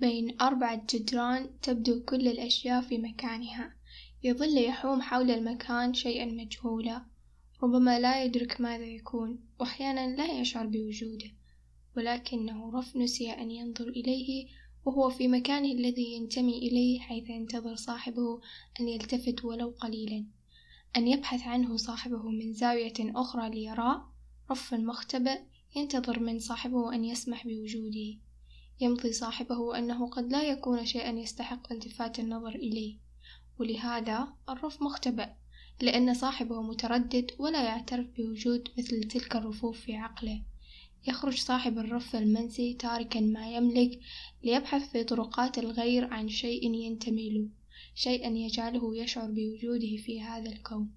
بين أربعة جدران تبدو كل الأشياء في مكانها. يظل يحوم حول المكان شيئا مجهولا. ربما لا يدرك ماذا يكون وأحيانا لا يشعر بوجوده. ولكنه رف نسي أن ينظر إليه وهو في مكانه الذي ينتمي إليه حيث ينتظر صاحبه أن يلتفت ولو قليلا. أن يبحث عنه صاحبه من زاوية أخرى ليراه رف مختبئ ينتظر من صاحبه أن يسمح بوجوده. يمضي صاحبه أنه قد لا يكون شيئا يستحق التفات النظر إليه. ولهذا الرف مختبئ لأن صاحبه متردد ولا يعترف بوجود مثل تلك الرفوف في عقله. يخرج صاحب الرف المنسي تاركا ما يملك ليبحث في طرقات الغير عن شيء ينتمي له شيئا يجعله يشعر بوجوده في هذا الكون.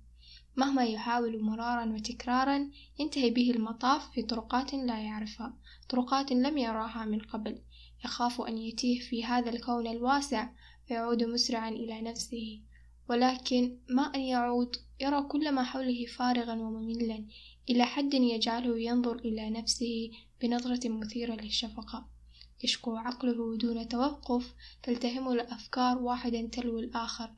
مهما يحاول مرارا وتكرارا ينتهي به المطاف في طرقات لا يعرفها طرقات لم يراها من قبل. يخاف أن يتيه في هذا الكون الواسع فيعود مسرعا إلى نفسه. ولكن ما أن يعود؟ يرى كل ما حوله فارغا ومملا إلى حد يجعله ينظر إلى نفسه بنظرة مثيرة للشفقة. يشكو عقله دون توقف تلتهمه الأفكار واحدا تلو الآخر.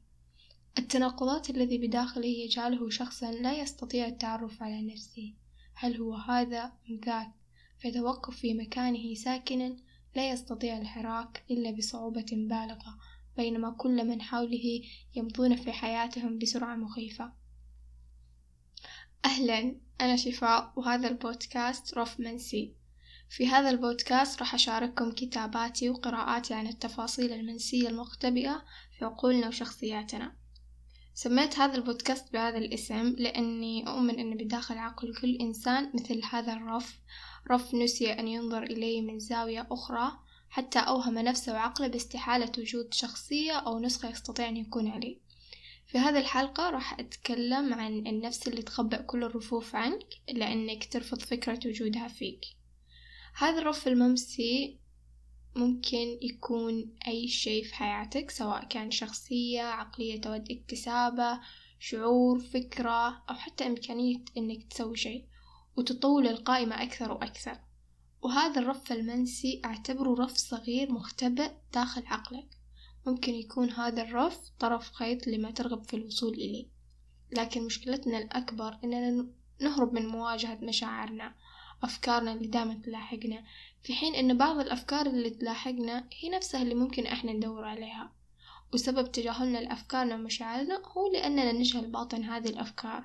التناقضات الذي بداخله يجعله شخصا لا يستطيع التعرف على نفسه. هل هو هذا أم ذاك؟ فيتوقف في مكانه ساكنا لا يستطيع الحراك إلا بصعوبة بالغة بينما كل من حوله يمضون في حياتهم بسرعة مخيفة. أهلا أنا شفاء وهذا البودكاست رف منسي في هذا البودكاست راح أشارككم كتاباتي وقراءاتي عن التفاصيل المنسية المختبئة في عقولنا وشخصياتنا. سميت هذا البودكاست بهذا الاسم لأني أؤمن أن بداخل عقل كل إنسان مثل هذا الرف. رف نسي أن ينظر إليه من زاوية أخرى حتى أوهم نفسه وعقله باستحالة وجود شخصية أو نسخة يستطيع أن يكون عليه. في هذه الحلقة راح أتكلم عن النفس اللي تخبأ كل الرفوف عنك لأنك ترفض فكرة وجودها فيك. هذا الرف الممسي ممكن يكون أي شيء في حياتك سواء كان شخصية عقلية تود اكتسابة شعور فكرة أو حتى إمكانية إنك تسوي شيء وتطول القائمة أكثر وأكثر. وهذا الرف المنسي أعتبره رف صغير مختبئ داخل عقلك. ممكن يكون هذا الرف طرف خيط لما ترغب في الوصول إليه. لكن مشكلتنا الأكبر إننا نهرب من مواجهة مشاعرنا. أفكارنا اللي دائما تلاحقنا في حين إن بعض الأفكار اللي تلاحقنا هي نفسها اللي ممكن إحنا ندور عليها. وسبب تجاهلنا لأفكارنا ومشاعرنا هو لأننا نجهل باطن هذه الأفكار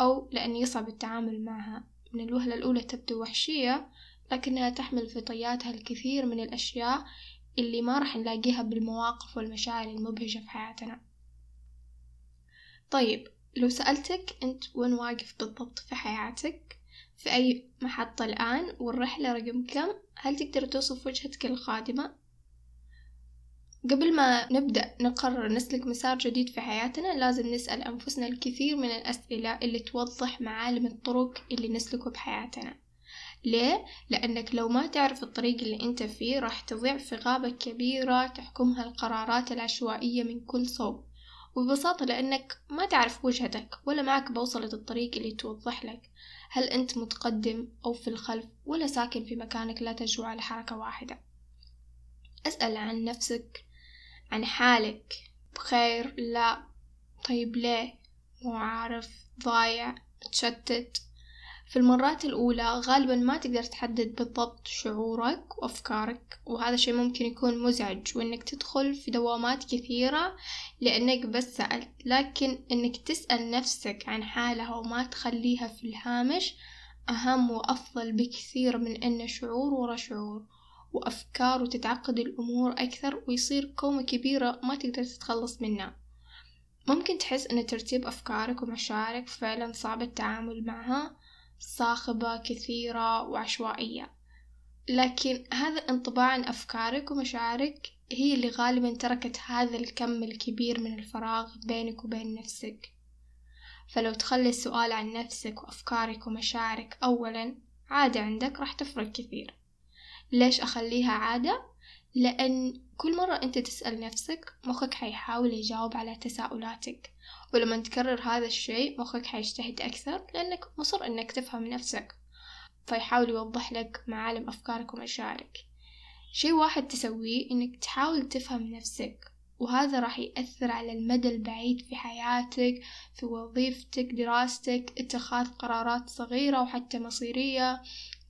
أو لأن يصعب التعامل معها. من الوهلة الأولى تبدو وحشية لكنها تحمل في طياتها الكثير من الأشياء اللي ما راح نلاقيها بالمواقف والمشاعر المبهجة في حياتنا. طيب لو سألتك أنت وين واقف بالضبط في حياتك؟ في أي محطة الآن والرحلة رقم كم؟ هل تقدر توصف وجهتك القادمة قبل ما نبدأ نقرر نسلك مسار جديد في حياتنا لازم نسأل أنفسنا الكثير من الأسئلة اللي توضح معالم الطرق اللي نسلكه بحياتنا. ليه؟ لأنك لو ما تعرف الطريق اللي أنت فيه راح تضيع في غابة كبيرة تحكمها القرارات العشوائية من كل صوب. وببساطة لأنك ما تعرف وجهتك ولا معك بوصلة الطريق اللي توضح لك. هل أنت متقدم أو في الخلف ولا ساكن في مكانك لا تجرؤ على حركة واحدة؟ أسأل عن نفسك عن حالك. بخير لا. طيب ليه؟ مو عارف ضايع متشتت. في المرات الأولى غالبا ما تقدر تحدد بالضبط شعورك وأفكارك وهذا الشي ممكن يكون مزعج وإنك تدخل في دوامات كثيرة لأنك بس سألت. لكن إنك تسأل نفسك عن حالها وما تخليها في الهامش أهم وأفضل بكثير من إن شعور ورا شعور وأفكار وتتعقد الأمور أكثر ويصير كومة كبيرة ما تقدر تتخلص منها. ممكن تحس إن ترتيب أفكارك ومشاعرك فعلا صعب التعامل معها صاخبة كثيرة وعشوائية. لكن هذا الانطباع عن أفكارك ومشاعرك هي اللي غالبا تركت هذا الكم الكبير من الفراغ بينك وبين نفسك. فلو تخلي السؤال عن نفسك وأفكارك ومشاعرك أولا عادة عندك راح تفرق كثير. ليش أخليها عادة؟ لأن كل مرة أنت تسأل نفسك مخك حيحاول يجاوب على تساؤلاتك. ولما تكرر هذا الشيء مخك حيجتهد أكثر لأنك مصر إنك تفهم نفسك. فيحاول يوضح لك معالم أفكارك ومشاعرك. شي واحد تسويه إنك تحاول تفهم نفسك. وهذا راح يأثر على المدى البعيد في حياتك في وظيفتك دراستك اتخاذ قرارات صغيرة وحتى مصيرية.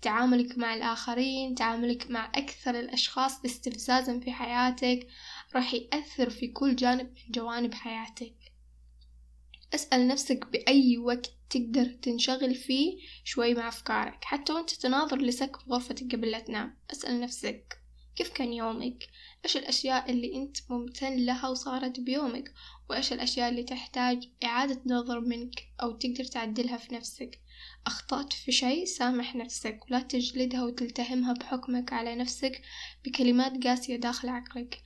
تعاملك مع الآخرين تعاملك مع أكثر الأشخاص استفزازا في حياتك راح يأثر في كل جانب من جوانب حياتك. أسأل نفسك بأي وقت تقدر تنشغل فيه شوي مع أفكارك حتى وأنت تناظر لسقف غرفتك قبل لا تنام. أسأل نفسك كيف كان يومك؟ إيش الأشياء اللي أنت ممتن لها وصارت بيومك؟ وإيش الأشياء اللي تحتاج إعادة نظر منك أو تقدر تعدلها في نفسك. أخطأت في شيء سامح نفسك ولا تجلدها وتلتهمها بحكمك على نفسك بكلمات قاسية داخل عقلك.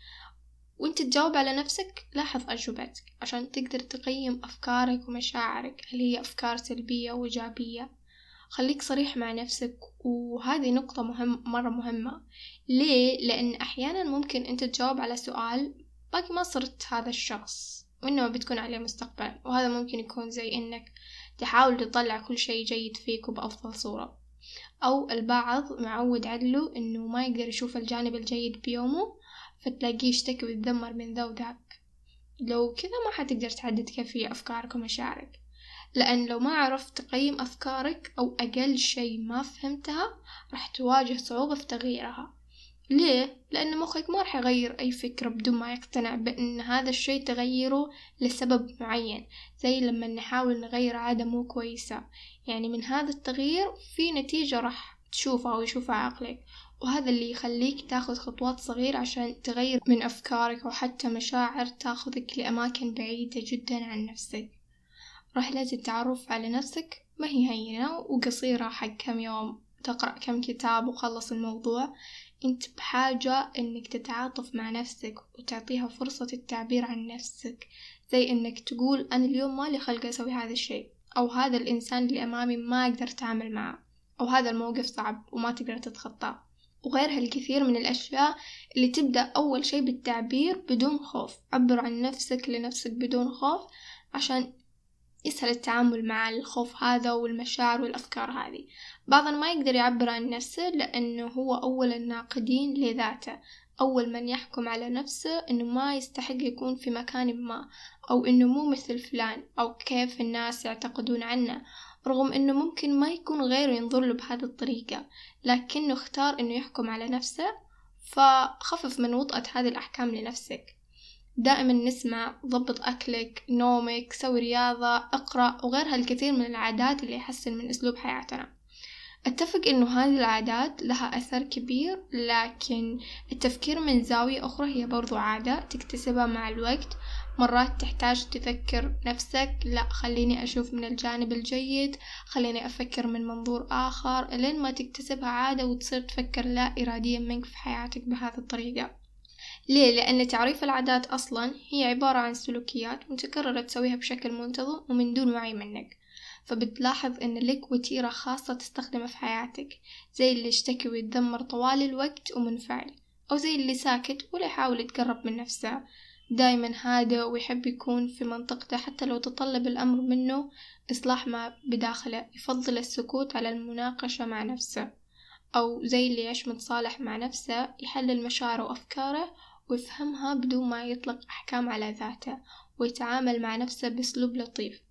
وإنت تجاوب على نفسك لاحظ أجوبتك عشان تقدر تقيم أفكارك ومشاعرك. هل هي أفكار سلبية وإيجابية خليك صريح مع نفسك وهذه نقطة مهم مرة مهمة. ليه؟ لأن أحيانا ممكن أنت تجاوب على سؤال باقي ما صرت هذا الشخص. وإنما بتكون عليه مستقبل وهذا ممكن يكون زي إنك تحاول تطلع كل شي جيد فيك بأفضل صورة. أو البعض معود عدله إنه ما يقدر يشوف الجانب الجيد بيومه فتلاقيه يشتكي ويتذمر من ذا وذاك لو كذا ما حتقدر تحدد كيف هي أفكارك ومشاعرك. لأن لو ما عرفت تقيم أفكارك أو أقل شي ما فهمتها راح تواجه صعوبة في تغييرها. ليه؟ لأن مخك ما راح يغير أي فكرة بدون ما يقتنع بأن هذا الشي تغيره لسبب معين زي لما نحاول نغير عادة مو كويسة. يعني من هذا التغيير في نتيجة راح تشوفها ويشوفها عقلك وهذا اللي يخليك تاخذ خطوات صغيرة عشان تغير من أفكارك وحتى مشاعر تاخذك لأماكن بعيدة جدا عن نفسك. رحلة التعرف على نفسك ما هي هينة وقصيرة حق كم يوم تقرأ كم كتاب وخلص الموضوع. انت بحاجة انك تتعاطف مع نفسك وتعطيها فرصة التعبير عن نفسك زي انك تقول أنا اليوم مالي خلق أسوي هذا الشيء أو هذا الإنسان اللي أمامي ما أقدر أتعامل معه أو هذا الموقف صعب وما تقدر تتخطاه وغيرها الكثير من الأشياء اللي تبدأ أول شي بالتعبير بدون خوف. عبر عن نفسك لنفسك بدون خوف عشان يسهل التعامل مع الخوف هذا والمشاعر والأفكار هذه. بعضنا ما يقدر يعبر عن نفسه لأنه هو أول الناقدين لذاته. أول من يحكم على نفسه إنه ما يستحق يكون في مكان ما أو إنه مو مثل فلان أو كيف الناس يعتقدون عنه رغم إنه ممكن ما يكون غيره ينظر له بهذه الطريقة. لكنه اختار إنه يحكم على نفسه فخفف من وطأة هذه الأحكام لنفسك. دائما نسمع ضبط أكلك نومك سوي رياضة اقرأ وغيرها الكثير من العادات اللي يحسن من أسلوب حياتنا. أتفق إنه هذه العادات لها أثر كبير لكن التفكير من زاوية أخرى هي برضو عادة تكتسبها مع الوقت. مرات تحتاج تذكر نفسك لا خليني أشوف من الجانب الجيد خليني أفكر من منظور آخر لين ما تكتسبها عادة وتصير تفكر لا إراديا منك في حياتك بهذه الطريقة. ليه؟ لأن تعريف العادات أصلا هي عبارة عن سلوكيات متكررة تسويها بشكل منتظم ومن دون وعي منك فبتلاحظ إن لك وتيرة خاصة تستخدمها في حياتك زي اللي يشتكي ويتذمر طوال الوقت ومنفعل أو زي اللي ساكت ولا يحاول يتقرب من نفسه دايما هادئ ويحب يكون في منطقته حتى لو تطلب الأمر منه إصلاح ما بداخله يفضل السكوت على المناقشة مع نفسه أو زي اللي يعيش متصالح مع نفسه يحلل مشاعره وأفكاره ويفهمها بدون ما يطلق أحكام على ذاته ويتعامل مع نفسه بأسلوب لطيف.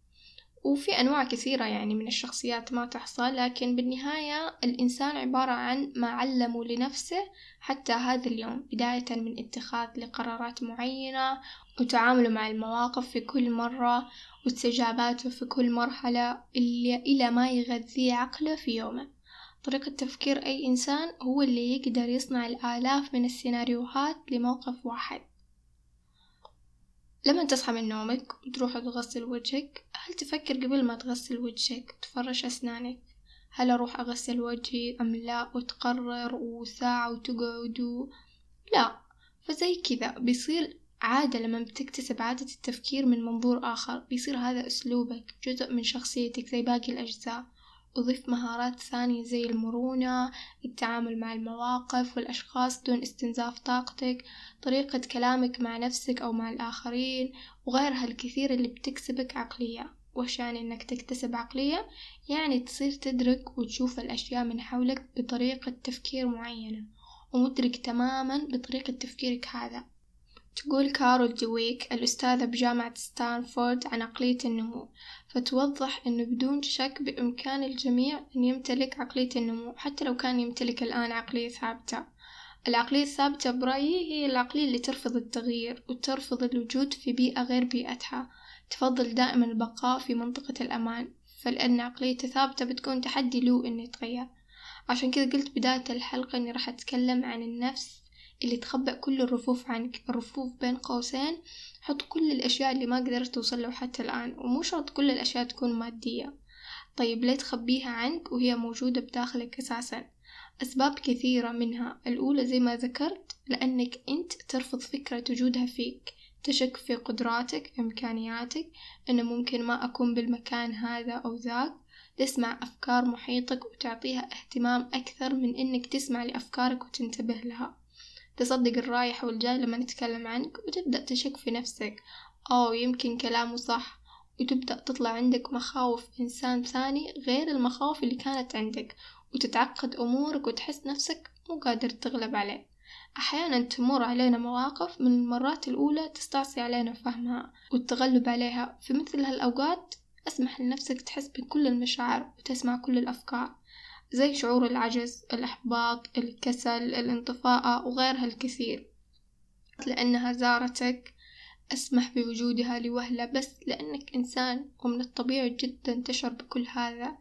وفي أنواع كثيرة يعني من الشخصيات ما تحصل لكن بالنهاية الإنسان عبارة عن ما علمه لنفسه حتى هذا اليوم بداية من اتخاذ لقرارات معينة وتعامله مع المواقف في كل مرة واستجاباته في كل مرحلة إلى ما يغذي عقله في يومه. طريقة تفكير أي إنسان هو اللي يقدر يصنع الآلاف من السيناريوهات لموقف واحد. لما تصحى من نومك وتروح تغسل وجهك هل تفكر قبل ما تغسل وجهك تفرش أسنانك؟ هل أروح أغسل وجهي أم لا وتقرر وساعة وتقعد؟ لا فزي كذا. بيصير عادة لما بتكتسب عادة التفكير من منظور آخر بيصير هذا أسلوبك جزء من شخصيتك زي باقي الأجزاء. أضيف مهارات ثانية زي المرونة التعامل مع المواقف والأشخاص دون استنزاف طاقتك طريقة كلامك مع نفسك أو مع الآخرين وغيرها الكثير اللي بتكسبك عقلية يعني إنك تكتسب عقلية؟ يعني تصير تدرك وتشوف الأشياء من حولك بطريقة تفكير معينة ومدرك تماما بطريقة تفكيرك هذا تقول كارول دويك الأستاذة بجامعة ستانفورد عن عقلية النمو فتوضح أنه بدون شك بإمكان الجميع أن يمتلك عقلية النمو حتى لو كان يمتلك الآن عقلية ثابتة. العقلية الثابتة برأيي هي العقلية اللي ترفض التغيير وترفض الوجود في بيئة غير بيئتها. تفضل دائما البقاء في منطقة الأمان فلأن عقليته ثابتة بتكون تحدي له إنه يتغير. عشان كذا قلت بداية الحلقة إني راح أتكلم عن النفس اللي تخبأ كل الرفوف عنك. الرفوف بين قوسين حط كل الأشياء اللي ما قدرت له حتى الآن ومو شرط كل الأشياء تكون مادية. طيب ليه تخبيها عنك وهي موجودة بداخلك أساسا. أسباب كثيرة منها. الأولى زي ما ذكرت لأنك أنت ترفض فكرة وجودها فيك. تشك في قدراتك إمكانياتك أنه ممكن ما أكون بالمكان هذا أو ذاك. تسمع أفكار محيطك وتعطيها اهتمام أكثر من إنك تسمع لأفكارك وتنتبه لها. تصدق الرايح والجاي لما نتكلم عنك وتبدأ تشك في نفسك. أو يمكن كلامه صح وتبدأ تطلع عندك مخاوف إنسان ثاني غير المخاوف اللي كانت عندك وتتعقد أمورك وتحس نفسك مو قادر تغلب عليه. أحيانا تمر علينا مواقف من المرات الأولى تستعصي علينا فهمها والتغلب عليها. في مثل هالأوقات أسمح لنفسك تحس بكل المشاعر وتسمع كل الأفكار. زي شعور العجز الإحباط الكسل الانطفاء وغيرها الكثير. لأنها زارتك أسمح بوجودها لوهلة بس لأنك إنسان ومن الطبيعي جدا تشعر بكل هذا.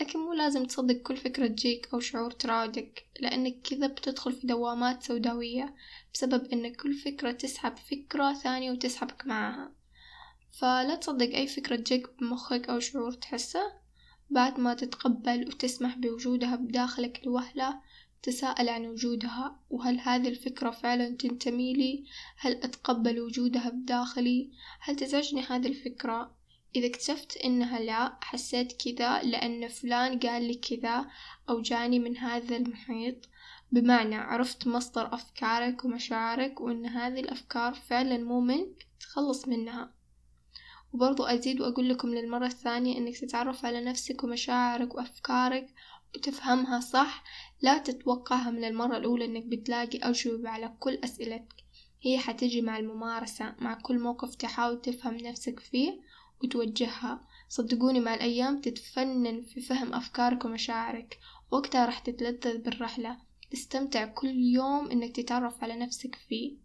لكن مو لازم تصدق كل فكرة تجيك أو شعور تراودك لأنك كذا بتدخل في دوامات سوداوية بسبب أن كل فكرة تسحب فكرة ثانية وتسحبك معها. فلا تصدق أي فكرة تجيك بمخك أو شعور تحسه. بعد ما تتقبل وتسمح بوجودها بداخلك لوهلة تساءل عن وجودها وهل هذه الفكرة فعلا تنتمي لي؟ هل أتقبل وجودها بداخلي؟ هل تزعجني هذه الفكرة؟ إذا اكتشفت إنها لا حسيت كذا لأن فلان قال لي كذا أو جاني من هذا المحيط. بمعنى عرفت مصدر أفكارك ومشاعرك وإن هذه الأفكار فعلا مو منك تخلص منها. وبرضو أزيد وأقول لكم للمرة الثانية إنك تتعرف على نفسك ومشاعرك وأفكارك وتفهمها صح. لا تتوقعها من المرة الأولى إنك بتلاقي أجوبة على كل أسئلتك. هي حتجي مع الممارسة مع كل موقف تحاول تفهم نفسك فيه وتوجهها. صدقوني مع الأيام تتفنن في فهم أفكارك ومشاعرك. وقتها راح تتلذذ بالرحلة. تستمتع كل يوم إنك تتعرف على نفسك فيه.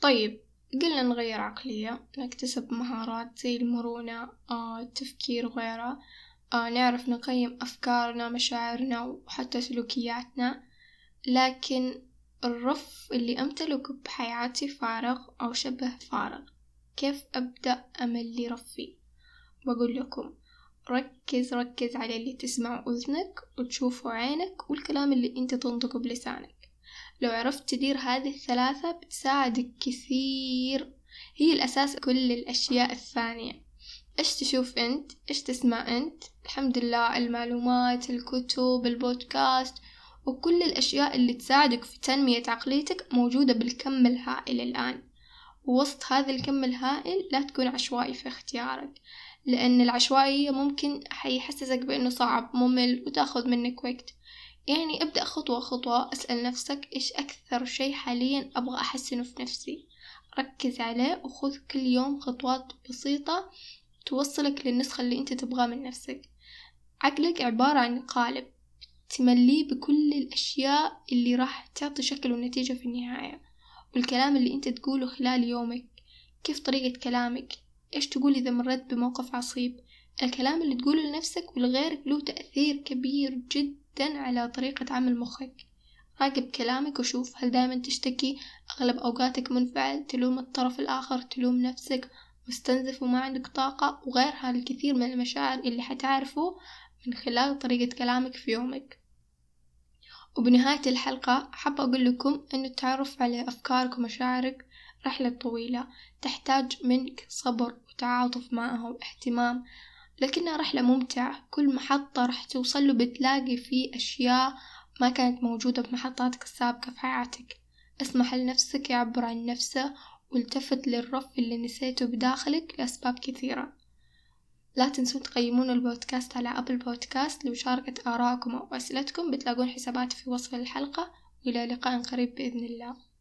طيب قلنا نغير عقلية نكتسب مهارات زي المرونة آه، التفكير وغيرها. آه، نعرف نقيم أفكارنا مشاعرنا وحتى سلوكياتنا. لكن الرف اللي أمتلكه بحياتي فارغ أو شبه فارغ. كيف أبدأ أملي رفي؟ بقول لكم ركز ركز على اللي تسمع أذنك وتشوفه عينك والكلام اللي أنت تنطقه بلسانك. لو عرفت تدير هذه الثلاثة بتساعدك كثير. هي الأساس كل الأشياء الثانية. إيش تشوف أنت؟ إيش تسمع أنت؟ الحمد لله المعلومات الكتب البودكاست وكل الأشياء اللي تساعدك في تنمية عقليتك موجودة بالكم الهائل الآن. ووسط هذا الكم الهائل لا تكون عشوائي في اختيارك لأن العشوائية ممكن حيحسسك بأنه صعب ممل وتأخذ منك وقت. يعني ابدأ خطوة خطوة أسأل نفسك إيش أكثر شي حاليا أبغى أحسنه في نفسي؟ ركز عليه وخذ كل يوم خطوات بسيطة توصلك للنسخة اللي أنت تبغاه من نفسك. عقلك عبارة عن قالب تمليه بكل الأشياء اللي راح تعطي شكل ونتيجة في النهاية والكلام اللي أنت تقوله خلال يومك. كيف طريقة كلامك؟ إيش تقول إذا مريت بموقف عصيب؟ الكلام اللي تقوله لنفسك ولغيرك له تأثير كبير جدا على طريقة عمل مخك. راقب كلامك وشوف هل دايما تشتكي أغلب أوقاتك منفعل تلوم الطرف الآخر تلوم نفسك مستنزف وما عندك طاقة وغيرها الكثير من المشاعر اللي حتعرفه من خلال طريقة كلامك في يومك. وبنهاية الحلقة حابة أقول لكم أن التعرف على أفكارك ومشاعرك رحلة طويلة تحتاج منك صبر وتعاطف معها واهتمام. لكنها رحلة ممتعة. كل محطة راح توصله بتلاقي فيه أشياء ما كانت موجودة بمحطاتك السابقة في حياتك. اسمح لنفسك يعبر عن نفسه والتفت للرف اللي نسيته بداخلك لأسباب كثيرة. لا تنسون تقيمون البودكاست على أبل بودكاست لمشاركة آرائكم أو أسئلتكم. بتلاقون حساباتي في وصف الحلقة. وإلى لقاء قريب بإذن الله.